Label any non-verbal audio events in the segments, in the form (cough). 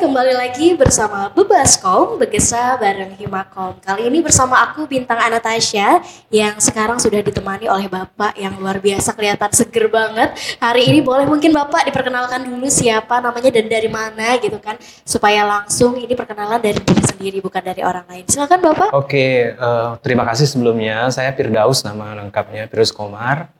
kembali lagi bersama Bebaskom Begesa bareng Himakom. Kali ini bersama aku Bintang Anastasia yang sekarang sudah ditemani oleh Bapak yang luar biasa kelihatan seger banget. Hari ini boleh mungkin Bapak diperkenalkan dulu siapa namanya dan dari mana gitu kan supaya langsung ini perkenalan dari diri sendiri bukan dari orang lain. Silakan Bapak. Oke, uh, terima kasih sebelumnya. Saya Firdaus nama lengkapnya Firdaus Komar.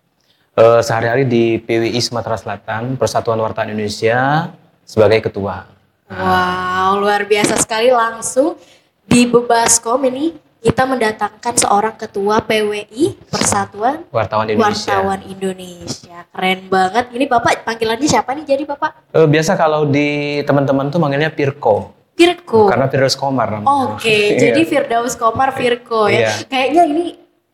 Uh, sehari-hari di PWI Sumatera Selatan, Persatuan Wartawan Indonesia sebagai ketua. Wow, luar biasa sekali langsung di Bebaskom ini kita mendatangkan seorang ketua PWI Persatuan Wartawan Indonesia. Wartawan Indonesia. Keren banget. Ini Bapak panggilannya siapa nih jadi Bapak? Uh, biasa kalau di teman-teman tuh manggilnya Pirko. Firko. Karena Firdaus Komar. Oke, (laughs) jadi Firdaus Komar Firko ya. Iya. Kayaknya ini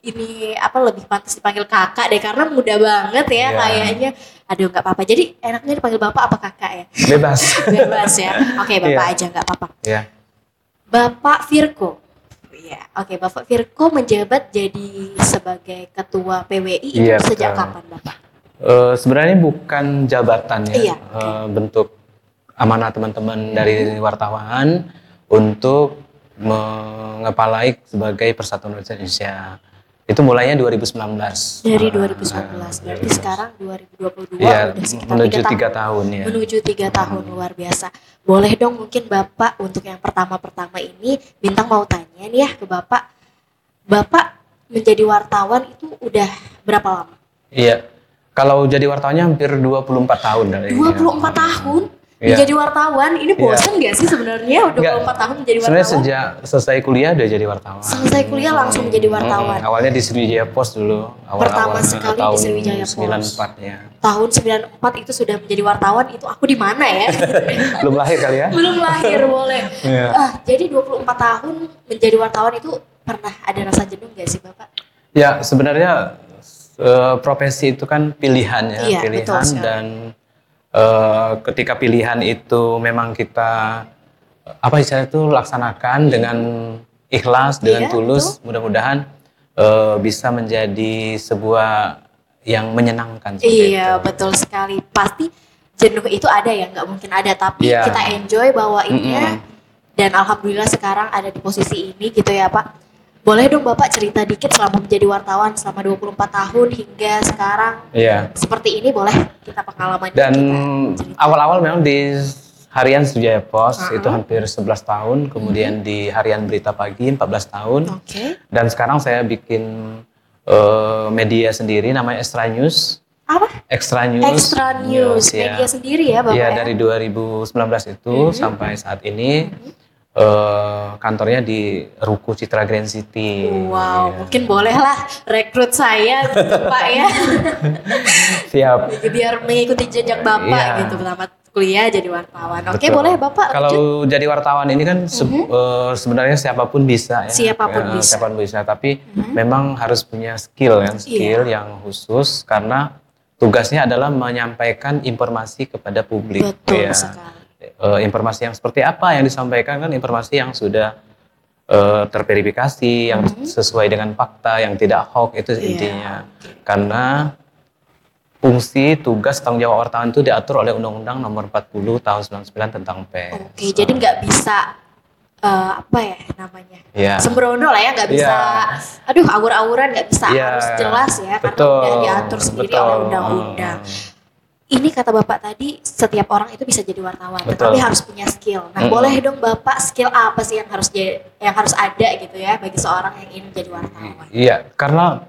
ini apa lebih pantas dipanggil kakak deh karena muda banget ya Iya. kayaknya. Aduh nggak apa-apa. Jadi enaknya dipanggil bapak apa kakak ya? Bebas. (laughs) Bebas ya. Oke bapak Iya. aja nggak apa-apa. ya. Bapak Firko. Iya, oke Bapak Firko menjabat jadi sebagai ketua PWI itu Iya, sejak betul. kapan Bapak? Eh, sebenarnya bukan jabatan ya, Iya. Eh, bentuk amanah teman-teman dari wartawan untuk mengepalai sebagai Persatuan Indonesia. Itu mulainya 2019. Dari Ah, 2019, berarti nah, sekarang 2022 Iya, udah sekitar menuju tiga tahun. tahun ya. Menuju tiga tahun luar biasa. Boleh dong mungkin Bapak untuk yang pertama-pertama ini Bintang mau tanya nih ya ke Bapak. Bapak menjadi wartawan itu udah berapa lama? Iya. Kalau jadi wartawannya hampir 24 tahun dari 24 tahun Iya. menjadi wartawan. Ini Iya. bosan nggak sih sebenarnya udah Nggak. 24 tahun menjadi wartawan? Sebenarnya sejak selesai kuliah udah jadi wartawan. Selesai kuliah langsung menjadi wartawan. Hmm, awalnya di Sriwijaya Pos dulu. Awal Pertama -awal sekali di Sriwijaya Pos. 94 ya. Tahun 94 itu sudah menjadi wartawan, itu aku di mana ya? (laughs) Belum lahir kali ya? Belum lahir boleh. Iya. Ah, jadi 24 tahun menjadi wartawan itu pernah ada rasa jenuh nggak sih Bapak? Ya sebenarnya eh, profesi itu kan pilihan ya, Iya, pilihan betul sekali. dan eh, ketika pilihan itu memang kita apa istilahnya itu laksanakan dengan ikhlas, dengan Iya, tulus, mudah-mudahan eh, bisa menjadi sebuah yang menyenangkan. Iya itu. betul sekali. Pasti jenuh itu ada ya, nggak mungkin ada. Tapi Iya. kita enjoy bawainnya. Mm-mm. Dan alhamdulillah sekarang ada di posisi ini gitu ya Pak. Boleh dong Bapak cerita dikit selama menjadi wartawan selama 24 tahun hingga sekarang Iya. seperti ini boleh kita pengalaman Dan awal-awal memang di harian Sriwijaya Pos Uh-uh. itu hampir 11 tahun, kemudian di harian Berita Pagi 14 tahun. Oke. Dan sekarang saya bikin eh, media sendiri namanya Extra News. Apa? Extra News. Extra News, ya. media sendiri ya Bapak Iya, ya? dari 2019 itu Mhm. sampai saat ini eh, kantornya di Ruku Citra Grand City. Wow, Iya. mungkin bolehlah rekrut saya gitu Pak ya. (laughs) Siap. Biar mengikuti jejak Bapak Iya. gitu tamat kuliah jadi wartawan. Oke, Betul. boleh Bapak lanjut. Kalau jadi wartawan ini kan se- eh, sebenarnya siapa pun bisa ya. Siapa pun Ya, bisa. Siapa pun bisa, tapi Mhm. memang harus punya skill kan, skill Iya. yang khusus karena tugasnya adalah menyampaikan informasi kepada publik. Betul ya. sekali. Eh, informasi yang seperti apa yang disampaikan kan informasi yang sudah eh, terverifikasi, yang Mhm. sesuai dengan fakta, yang tidak hoax itu Iya, intinya. Karena fungsi tugas tanggung jawab wartawan itu diatur oleh Undang-Undang Nomor 40 Tahun 99 tentang pers. Oke, jadi nggak bisa eh, apa ya namanya? Ya. Sembrono lah ya, nggak bisa. Iya. Aduh, awur-awuran nggak bisa Iya. harus jelas ya, karena Betul, udah diatur sendiri betul. oleh undang-undang. Ini kata Bapak tadi, setiap orang itu bisa jadi wartawan, Betul. tetapi harus punya skill. Nah, Mm-mm. boleh dong Bapak skill apa sih yang harus jadi, yang harus ada gitu ya bagi seorang yang ingin jadi wartawan? Iya, karena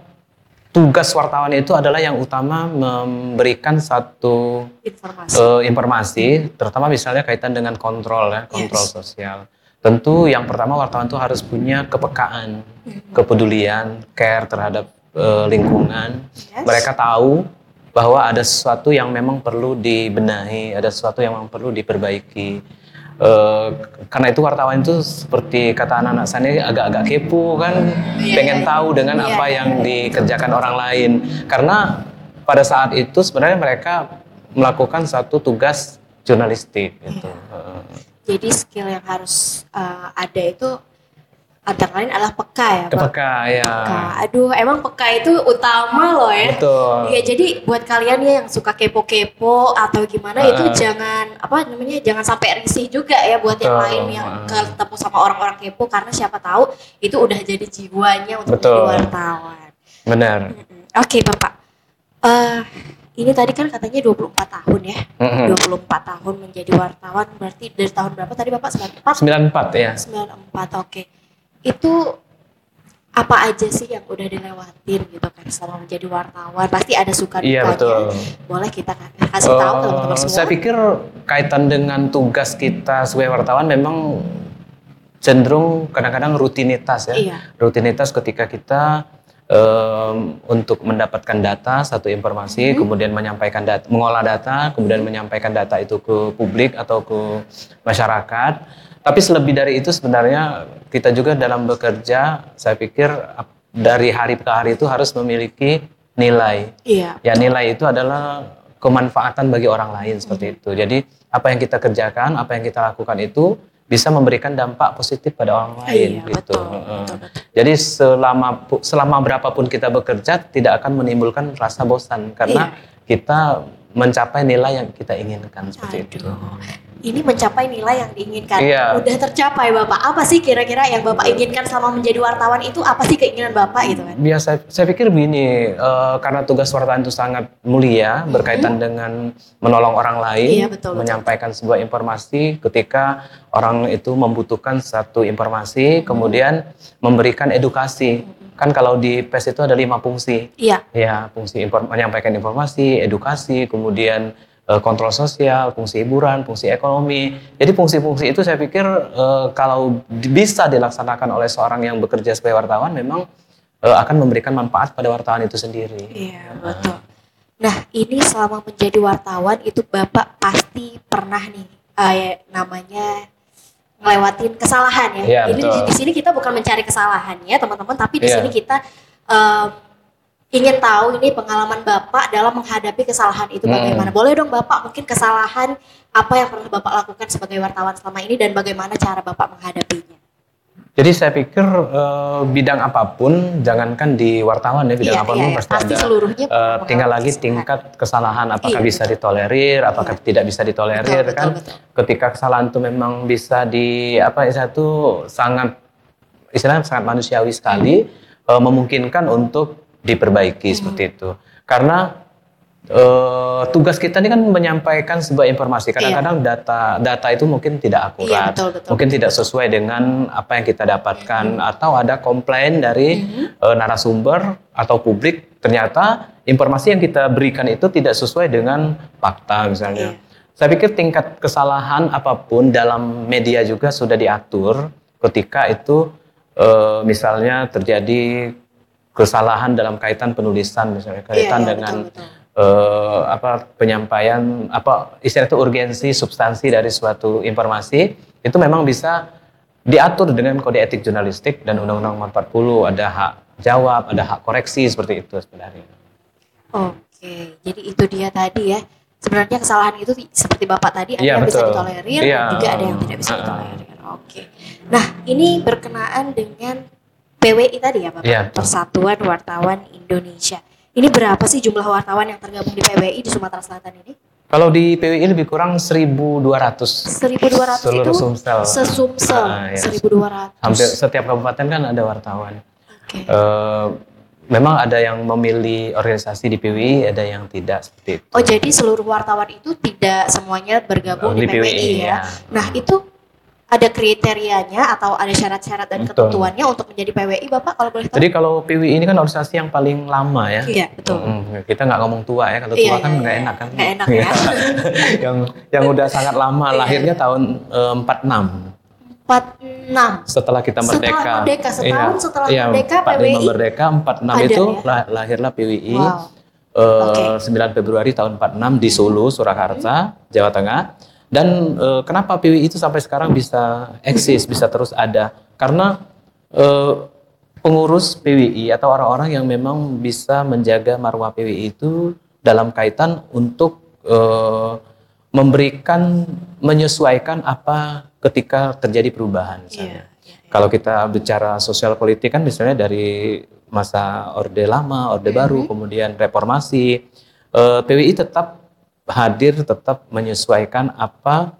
tugas wartawan itu adalah yang utama memberikan satu Informasi. eh, informasi, terutama misalnya kaitan dengan kontrol ya, kontrol Yes. sosial. Tentu yang pertama wartawan itu harus punya kepekaan, kepedulian, care terhadap eh, lingkungan. Yes. Mereka tahu bahwa ada sesuatu yang memang perlu dibenahi, ada sesuatu yang memang perlu diperbaiki. Eh, karena itu wartawan itu seperti kata anak-anak saya ini agak-agak kepo kan, Iya, pengen tahu dengan Iya, apa yang dikerjakan orang lain. Karena pada saat itu sebenarnya mereka melakukan satu tugas jurnalistik gitu. Jadi skill yang harus eh, ada itu antara lain adalah peka ya, Pak. Kepeka ya. Peka. Aduh, emang peka itu utama loh ya. Betul. Iya, jadi buat kalian ya yang suka kepo-kepo atau gimana itu Uh. jangan apa namanya jangan sampai risih juga ya buat yang Betul. lain yang Uh. ketemu sama orang-orang kepo karena siapa tahu itu udah jadi jiwanya untuk Betul. menjadi wartawan. Benar. Oke, Bapak. Eh ini tadi kan katanya 24 tahun ya. Mm-mm. 24 tahun menjadi wartawan berarti dari tahun berapa tadi Bapak 94? 94 ya. 94 oke itu apa aja sih yang udah dilewatin gitu kan selama menjadi wartawan pasti ada suka dukanya Iya betul. boleh kita kan kasih tahu Eh, teman-teman semua Saya pikir kaitan dengan tugas kita sebagai wartawan memang cenderung kadang-kadang rutinitas ya. iya Rutinitas ketika kita em, untuk mendapatkan data satu informasi, Mhm. kemudian menyampaikan data, mengolah data, kemudian menyampaikan data itu ke publik atau ke masyarakat. Tapi selebih dari itu sebenarnya kita juga dalam bekerja, saya pikir dari hari ke hari itu harus memiliki nilai. iya Ya nilai itu adalah kemanfaatan bagi orang lain seperti itu. Jadi apa yang kita kerjakan, apa yang kita lakukan itu bisa memberikan dampak positif pada orang lain iya gitu. betul, betul betul Jadi selama selama berapapun kita bekerja tidak akan menimbulkan rasa bosan karena kita mencapai nilai yang kita inginkan seperti itu. Ini mencapai nilai yang diinginkan. Iya. udah tercapai bapak. Apa sih kira-kira yang bapak inginkan selama menjadi wartawan itu? Apa sih keinginan bapak gitu kan? Biasa, saya pikir begini, eh, karena tugas wartawan itu sangat mulia berkaitan dengan menolong orang lain. Iya, betul, betul. menyampaikan sebuah informasi ketika orang itu membutuhkan satu informasi, kemudian memberikan edukasi. Kan kalau di PES itu ada lima fungsi, iya. Ya fungsi inform- menyampaikan informasi, edukasi, kemudian kontrol sosial, fungsi hiburan, fungsi ekonomi. Jadi fungsi-fungsi itu saya pikir eh, kalau bisa dilaksanakan oleh seorang yang bekerja sebagai wartawan memang eh, akan memberikan manfaat pada wartawan itu sendiri. Iya betul. Nah ini selama menjadi wartawan itu bapak pasti pernah nih eh, namanya ngelewatin kesalahan ya. Iya, Ini di, di sini kita bukan mencari kesalahan ya teman-teman, tapi di Iya. sini kita ingin tahu ini pengalaman bapak dalam menghadapi kesalahan itu Hmm. bagaimana. Boleh dong bapak mungkin kesalahan apa yang pernah bapak lakukan sebagai wartawan selama ini dan bagaimana cara bapak menghadapinya. Jadi saya pikir eh, bidang apa pun, jangankan di wartawan ya, bidang Iya, apa pun iya, iya. pasti, Pasti ada. seluruhnya mengalami tinggal lagi kesalahan. tingkat kesalahan, apakah Iya, bisa betul. ditolerir, apakah Iya. tidak bisa ditolerir Betul, kan? betul, betul. Ketika kesalahan itu memang bisa di apa istilah itu sangat istilahnya sangat manusiawi sekali, eh, memungkinkan untuk diperbaiki Hmm. seperti itu. Karena eh, tugas kita ini kan menyampaikan sebuah informasi. Kadang-kadang data data itu mungkin Iya tidak akurat, betul betul. mungkin tidak sesuai dengan apa yang kita dapatkan atau ada komplain dari Mhm. eh, narasumber atau publik ternyata informasi yang kita berikan itu tidak sesuai dengan fakta misalnya. Iya. Saya pikir tingkat kesalahan apa pun dalam media juga sudah diatur ketika itu eh, misalnya terjadi kesalahan dalam kaitan penulisan misalnya kaitan Iya, iya, dengan betul, betul. eh, apa penyampaian apa istilah itu urgensi substansi dari suatu informasi itu memang bisa diatur dengan kode etik jurnalistik dan undang-undang nomor 40 ada hak jawab ada hak koreksi seperti itu sebenarnya. Oke, jadi itu dia tadi ya. Sebenarnya kesalahan itu ti- seperti Bapak tadi ada Iya, yang bisa betul. ditolerir Iya. dan juga ada yang tidak bisa ditolerir. Oke. Nah, ini berkenaan dengan PWI tadi ya Iya, betul. Persatuan Wartawan Indonesia. Ini berapa sih jumlah wartawan yang tergabung di PWI di Sumatera Selatan ini? Kalau di PWI lebih kurang 1.200 1200 seluruh itu Sumsel. sesumsel Ah, iya. 1200. Hampir setiap kabupaten kan ada wartawan. Oke. Eh, memang ada yang memilih organisasi di PWI, ada yang tidak seperti itu. Oh, jadi seluruh wartawan itu tidak semuanya bergabung di, PWI, ya. Nah, itu ada kriterianya atau ada syarat-syarat dan Betul. ketentuannya untuk menjadi PWI, Bapak kalau boleh tahu? Jadi kalau PWI ini kan organisasi yang paling lama ya. Iya, betul. Mm, kita nggak ngomong tua ya, kalau Iya, tua kan iya, nggak iya. enak kan. Nggak enak Iya. ya. (laughs) yang yang udah sangat lama, Iya, lahirnya tahun eh, 46 46. setelah kita Setelah merdeka. merdeka, setahun setelah iya, merdeka, 45 PWI merdeka, 46 ada itu ya? lah- lahirlah PWI. Wow. eh, Oke. 9 Februari tahun 46 di Solo, Surakarta, Jawa Tengah. Dan eh, kenapa PWI itu sampai sekarang bisa eksis, bisa terus ada? Karena eh, pengurus PWI atau orang-orang yang memang bisa menjaga marwah PWI itu dalam kaitan untuk eh, memberikan menyesuaikan apa ketika terjadi perubahan Iya, misalnya. iya. Kalau kita bicara sosial politik kan misalnya dari masa Orde Lama, Orde Baru, kemudian reformasi, eh, PWI tetap hadir, tetap menyesuaikan apa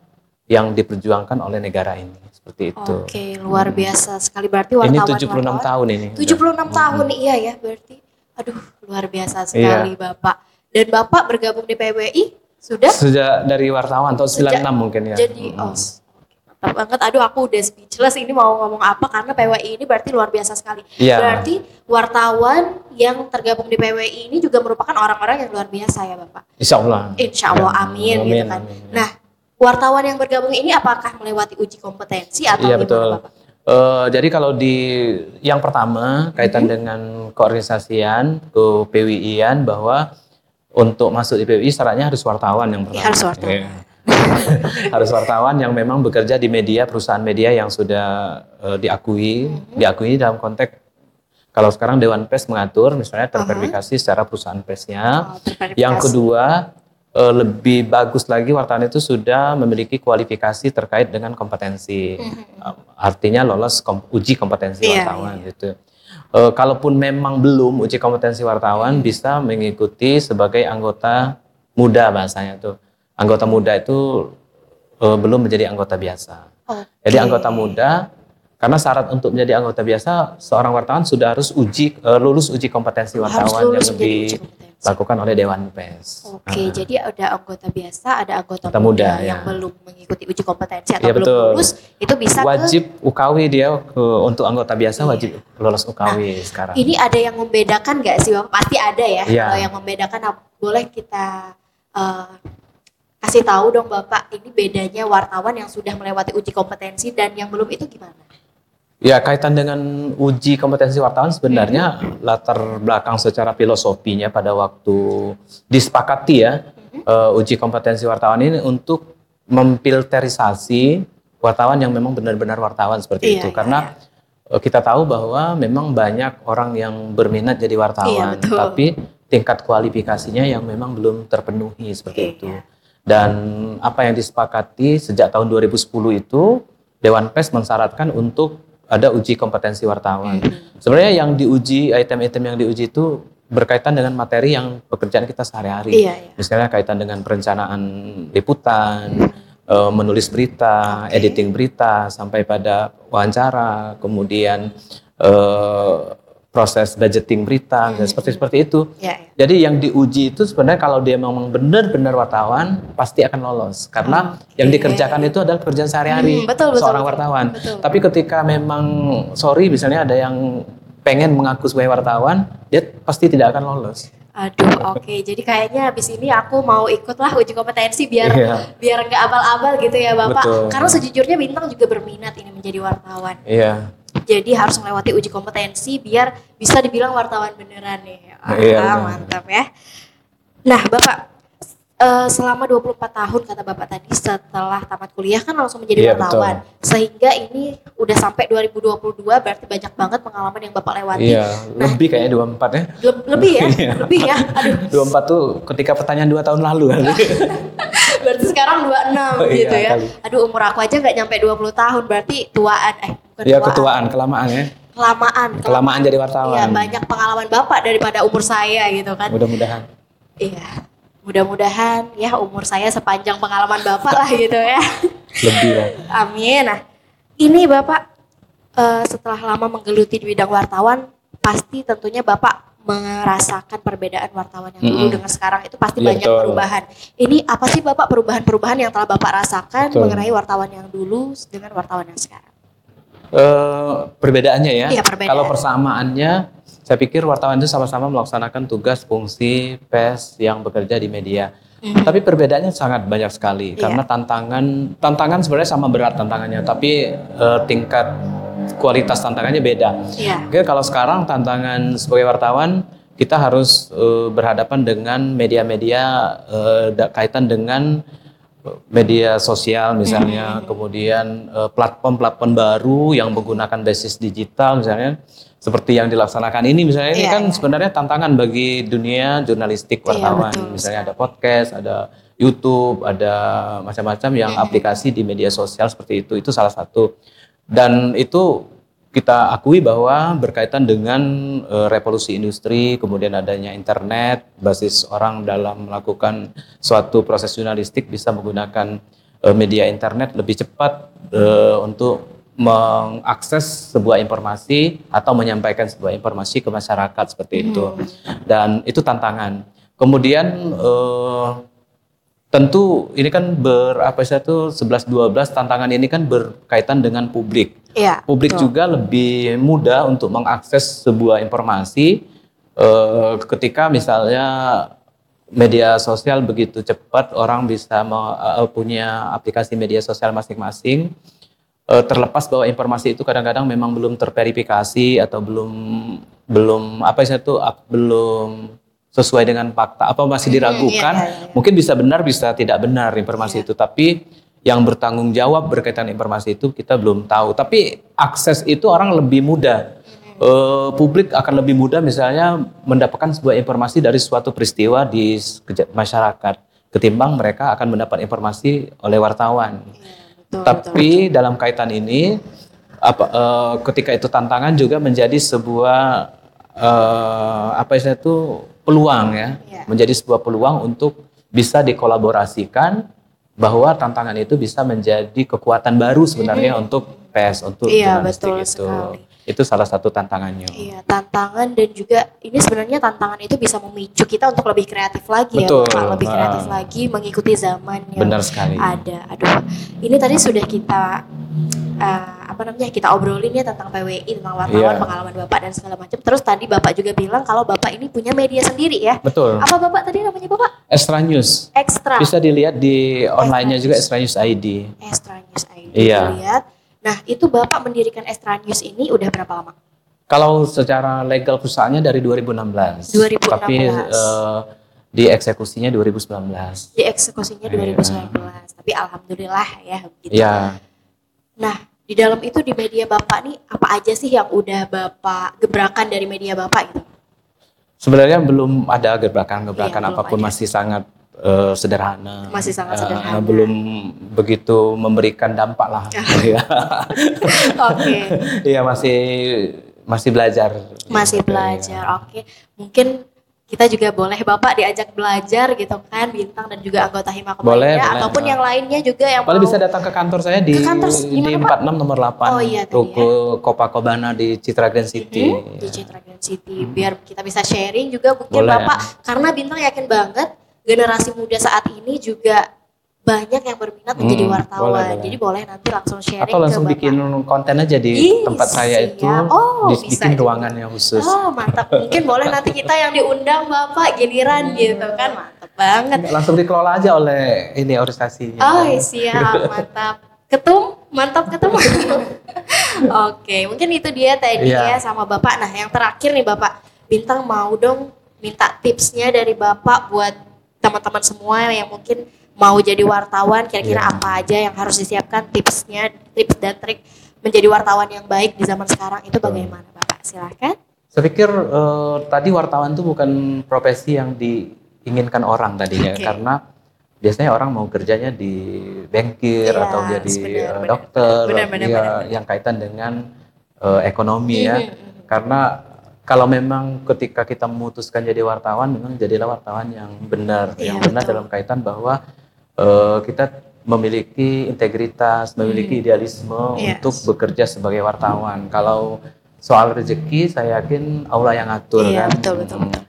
yang diperjuangkan oleh negara ini. Seperti itu. Oke, luar biasa sekali berarti Ini wartawan 76 tahun ini. 76 tahun iya ya berarti. Aduh, luar biasa sekali Bapak. Dan Bapak bergabung di PWI sudah Sejak dari wartawan tahun 96 Sejak- mungkin ya. jadi oh, mantap banget. Aduh, aku udah speechless ini mau ngomong apa karena PWI ini berarti luar biasa sekali. Iya. Berarti wartawan yang tergabung di PWI ini juga merupakan orang-orang yang luar biasa ya, Bapak. Insya Allah. Insya Allah Ya, amin, amin, gitu kan. amin. Nah, wartawan yang bergabung ini apakah melewati uji kompetensi atau Iya gimana, betul. Bapak? Eh, jadi kalau di yang pertama kaitan Mm-hmm. dengan keorganisasian, ke PWI-an bahwa untuk masuk di PWI syaratnya harus wartawan yang pertama. Iya, harus wartawan. Iya. (laughs) harus wartawan yang memang bekerja di media perusahaan media yang sudah eh, diakui, diakui dalam konteks kalau sekarang Dewan Pers mengatur misalnya terverifikasi secara perusahaan persnya. Oh. Yang kedua, eh, lebih bagus lagi wartawan itu sudah memiliki kualifikasi terkait dengan kompetensi. Eh, Artinya lolos kom- uji kompetensi Iya, wartawan gitu. Eh, kalaupun memang belum uji kompetensi wartawan bisa mengikuti sebagai anggota muda bahasanya tuh. Anggota muda itu eh, belum menjadi anggota biasa. Oke. Jadi anggota muda karena syarat untuk menjadi anggota biasa seorang wartawan sudah harus uji eh, lulus uji kompetensi wartawan lulus yang kompetensi. dilakukan oleh Dewan Pers. Oke, Nah, jadi ada anggota biasa, ada anggota Anggota muda, muda, yang ya. belum mengikuti uji kompetensi atau Iya, belum betul. lulus, itu bisa wajib UKW dia ke, untuk anggota biasa Iya. wajib lolos UKW sekarang. ke. Ini ada yang membedakan nggak sih, Bapak? Pasti ada ya. Iya. Kalau yang membedakan, nah, boleh kita eh, kasih tahu dong, Bapak. Ini bedanya wartawan yang sudah melewati uji kompetensi dan yang belum itu gimana? Ya kaitan dengan uji kompetensi wartawan sebenarnya Mm-hmm. latar belakang secara filosofinya pada waktu disepakati ya Mm-hmm. eh, uji kompetensi wartawan ini untuk memfilterisasi wartawan yang memang benar-benar wartawan seperti Iya, itu iya, karena eh, kita tahu bahwa memang banyak orang yang berminat jadi wartawan Iya, betul. tapi tingkat kualifikasinya yang memang belum terpenuhi seperti Iya. itu dan apa yang disepakati sejak tahun 2010 itu Dewan Pers mensyaratkan untuk ada uji kompetensi wartawan. Hmm. Sebenarnya yang diuji, item-item yang diuji itu berkaitan dengan materi yang pekerjaan kita sehari-hari. Iya, iya. Misalnya kaitan dengan perencanaan liputan, eh, menulis berita, Oke. editing berita, sampai pada wawancara, kemudian eh, proses budgeting berita, dan seperti seperti itu. Ya, ya. Jadi yang diuji itu sebenarnya kalau dia memang benar-benar wartawan pasti akan lolos karena Oke. yang dikerjakan itu adalah pekerjaan sehari-hari Hmm, betul, betul, seorang betul. wartawan. Betul. Tapi ketika memang sorry misalnya ada yang pengen mengaku sebagai wartawan, dia pasti tidak akan lolos. Aduh, oke. Jadi kayaknya habis ini aku mau ikutlah uji kompetensi biar Iya. biar nggak abal-abal gitu ya Bapak. Betul. Karena sejujurnya Bintang juga berminat ini menjadi wartawan. Iya. Jadi harus melewati uji kompetensi biar bisa dibilang wartawan beneran nih. Ah, Iya, mantap ya. Nah, Bapak eh, selama 24 tahun kata Bapak tadi setelah tamat kuliah kan langsung menjadi Iya, wartawan. Sehingga ini udah sampai 2022 berarti banyak banget pengalaman yang Bapak lewati. Iya, lebih kayaknya 24 ya. Le- lebih ya, (laughs) Iya. lebih ya. Aduh, 24 tuh ketika pertanyaan dua tahun lalu (laughs) berarti sekarang 26 Oh, iya, gitu ya. kali. Aduh, umur aku aja nggak nyampe 20 tahun, berarti tuaan eh bukan Iya, tuaan. ketuaan, kelamaan ya. Kelamaan. Kelamaan jadi wartawan. Iya, banyak pengalaman Bapak daripada umur saya gitu kan. Mudah-mudahan. Iya. Mudah-mudahan ya umur saya sepanjang pengalaman Bapak lah gitu ya. Lebih lah. Amin. Nah, ini Bapak eh, setelah lama menggeluti di bidang wartawan, pasti tentunya Bapak merasakan perbedaan wartawan yang dulu Mm-mm. dengan sekarang itu pasti Iya, banyak betul. perubahan. Ini apa sih Bapak perubahan-perubahan yang telah Bapak rasakan Betul. mengenai wartawan yang dulu dengan wartawan yang sekarang? Eh, perbedaannya ya. Iya, perbedaan. Kalau persamaannya, saya pikir wartawan itu sama-sama melaksanakan tugas fungsi pers yang bekerja di media. Mhm. Tapi perbedaannya sangat banyak sekali Iya. karena tantangan tantangan sebenarnya sama berat tantangannya, tapi eh, tingkat kualitas tantangannya beda. Iya. Oke, kalau sekarang tantangan sebagai wartawan kita harus eh, berhadapan dengan media-media da- kaitan dengan media sosial misalnya, kemudian eh, platform-platform baru yang menggunakan basis digital misalnya, seperti yang dilaksanakan ini misalnya ini Iya, kan iya. sebenarnya tantangan bagi dunia jurnalistik Iya, wartawan. betul. misalnya ada podcast, ada YouTube, ada macam-macam yang aplikasi di media sosial seperti itu. Itu salah satu. Dan itu kita akui bahwa berkaitan dengan uh, revolusi industri, kemudian adanya internet, basis orang dalam melakukan suatu proses jurnalistik bisa menggunakan uh, media internet lebih cepat uh, untuk mengakses sebuah informasi atau menyampaikan sebuah informasi ke masyarakat seperti itu. Hmm. Dan itu tantangan. Kemudian tentu ini kan ber apa sih itu 11 12 tantangan ini kan berkaitan dengan publik. Ya, publik betul. juga lebih mudah untuk mengakses sebuah informasi uh, ketika misalnya media sosial begitu cepat orang bisa uh, punya aplikasi media sosial masing-masing uh, terlepas bahwa informasi itu kadang-kadang memang belum terverifikasi atau belum belum apa sih itu belum sesuai dengan fakta apa masih hmm, diragukan iya, iya, iya. mungkin bisa benar bisa tidak benar informasi iya. itu tapi yang bertanggung jawab berkaitan informasi itu kita belum tahu. Tapi akses itu orang lebih mudah. Uh, publik akan lebih mudah misalnya mendapatkan sebuah informasi dari suatu peristiwa di masyarakat. Ketimbang mereka akan mendapat informasi oleh wartawan. Iya, betul, tapi betul, betul. dalam kaitan ini apa uh, ketika itu tantangan juga menjadi sebuah uh, apa itu peluang ya, ya, menjadi sebuah peluang untuk bisa dikolaborasikan bahwa tantangan itu bisa menjadi kekuatan baru sebenarnya hmm. untuk PES untuk iya, betul itu. Sekali. Itu salah satu tantangannya. Iya, tantangan dan juga ini sebenarnya tantangan itu bisa memicu kita untuk lebih kreatif lagi ya, betul. ya, Pak, lebih kreatif ah. lagi mengikuti zaman yang Benar sekali. ada. Aduh, ini tadi sudah kita uh, apa namanya kita obrolin ya tentang PWI tentang wartawan yeah. pengalaman bapak dan segala macam. Terus tadi bapak juga bilang kalau bapak ini punya media sendiri ya. Betul. Apa bapak? Tadi namanya bapak? Extra News. Extra. Bisa dilihat di online-nya juga Extra News ID Extra News ID iya. dilihat. Nah itu bapak mendirikan Extra News ini udah berapa lama? Kalau secara legal perusahaannya dari 2016 2016 tapi uh, di eksekusinya 2019 di eksekusinya 2019 yeah. tapi alhamdulillah ya gitu. Yeah. Nah di dalam itu di media bapak nih apa aja sih yang udah bapak gebrakan dari media bapak gitu? Sebenarnya belum ada gebrakan-gebrakan iya, apa pun ada. masih sangat uh, sederhana. Masih sangat uh, sederhana. Belum begitu memberikan dampak lah. (laughs) Oke. Okay. Iya masih masih belajar. Masih belajar. Oke. Okay. Mungkin kita juga boleh Bapak diajak belajar gitu kan Bintang dan juga anggota Himakom boleh, boleh. ataupun yang lainnya juga yang boleh mau... bisa datang ke kantor saya di ke kantor, di 46 nomor 8 oh, iya, Ruko ya. Copacabana di Citra Grand City. Mm -hmm, di Citra Grand City biar kita bisa sharing juga mungkin boleh. Bapak karena Bintang yakin banget generasi muda saat ini juga banyak yang berminat hmm, menjadi wartawan. Boleh, boleh. Jadi boleh nanti langsung sharing Atau langsung ke bikin konten aja di Ih, tempat saya itu, oh, bikin ruangan yang khusus. Oh mantap, mungkin boleh nanti kita yang diundang Bapak giliran gitu kan, mantap banget. Langsung dikelola aja oleh ini organisasinya. Oh siap, mantap. Ketum, mantap ketum. (laughs) Oke, mungkin itu dia tadi yeah. ya sama Bapak. Nah yang terakhir nih Bapak, Bintang mau dong minta tipsnya dari Bapak buat teman-teman semua yang mungkin mau jadi wartawan kira-kira yeah. apa aja yang harus disiapkan tipsnya tips dan trik menjadi wartawan yang baik di zaman sekarang itu bagaimana Bapak silahkan saya pikir uh, tadi wartawan itu bukan profesi yang diinginkan orang tadinya okay. karena biasanya orang mau kerjanya di bankir yeah, atau jadi bener, uh, dokter bener, bener, ya, bener, yang kaitan dengan uh, ekonomi ya mm-hmm. karena kalau memang ketika kita memutuskan jadi wartawan memang jadilah wartawan yang benar yeah, yang benar betul. dalam kaitan bahwa uh, kita memiliki integritas, memiliki hmm. idealisme yes. untuk bekerja sebagai wartawan. Kalau soal rezeki, saya yakin Allah yang atur iya, kan. Betul, betul, betul.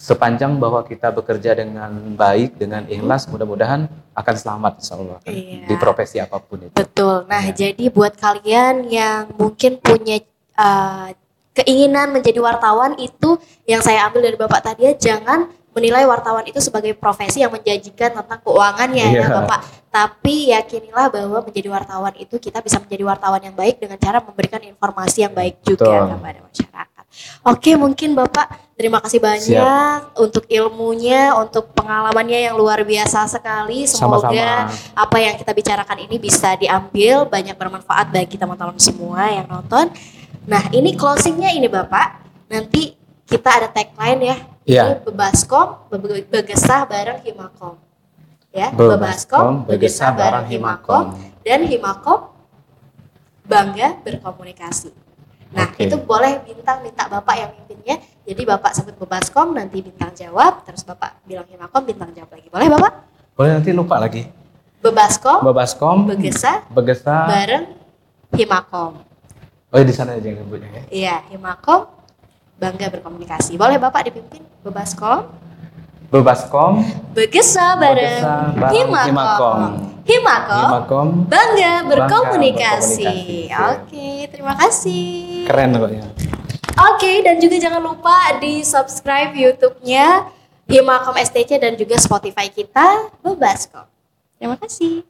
Sepanjang bahwa kita bekerja dengan baik, dengan ikhlas, mudah-mudahan akan selamat insya Allah iya. di profesi apa pun itu. Betul. Nah, ya. jadi buat kalian yang mungkin punya uh, keinginan menjadi wartawan itu yang saya ambil dari Bapak tadi ya, jangan menilai wartawan itu sebagai profesi yang menjanjikan tentang keuangannya yeah. ya iya. Bapak. Tapi yakinilah bahwa menjadi wartawan itu kita bisa menjadi wartawan yang baik dengan cara memberikan informasi yang baik juga Betul. kepada masyarakat. Oke, mungkin Bapak terima kasih banyak Siap. untuk ilmunya, untuk pengalamannya yang luar biasa sekali. Semoga Sama-sama. apa yang kita bicarakan ini bisa diambil banyak bermanfaat bagi teman-teman semua yang nonton. Nah, ini closingnya ini Bapak. Nanti kita ada tagline ya Yeah. Bebaskom begesah bareng Himakom. Ya, Bebaskom begesah bareng Himakom dan Himakom bangga berkomunikasi. Nah, Oke. itu boleh bintang minta Bapak yang mimpinnya. Jadi Bapak sebut Bebaskom, nanti bintang jawab, terus Bapak bilang Himakom, bintang jawab lagi. Boleh Bapak? Boleh nanti lupa lagi. Bebaskom, Babaskom, Begesa, Begesa. bareng Himakom. Oh di sana aja yang sebutnya ya. Iya, Himakom, bangga berkomunikasi. Boleh Bapak dipimpin Bebaskom, Bebaskom, Begesa bareng Begesa bareng Himakom. Himakom. Himakom, Himakom, bangga berkomunikasi. berkomunikasi. Oke, terima kasih. keren pokoknya. Oke, dan juga jangan lupa di subscribe YouTube-nya Himakom STC dan juga Spotify kita, Bebaskom. Terima kasih.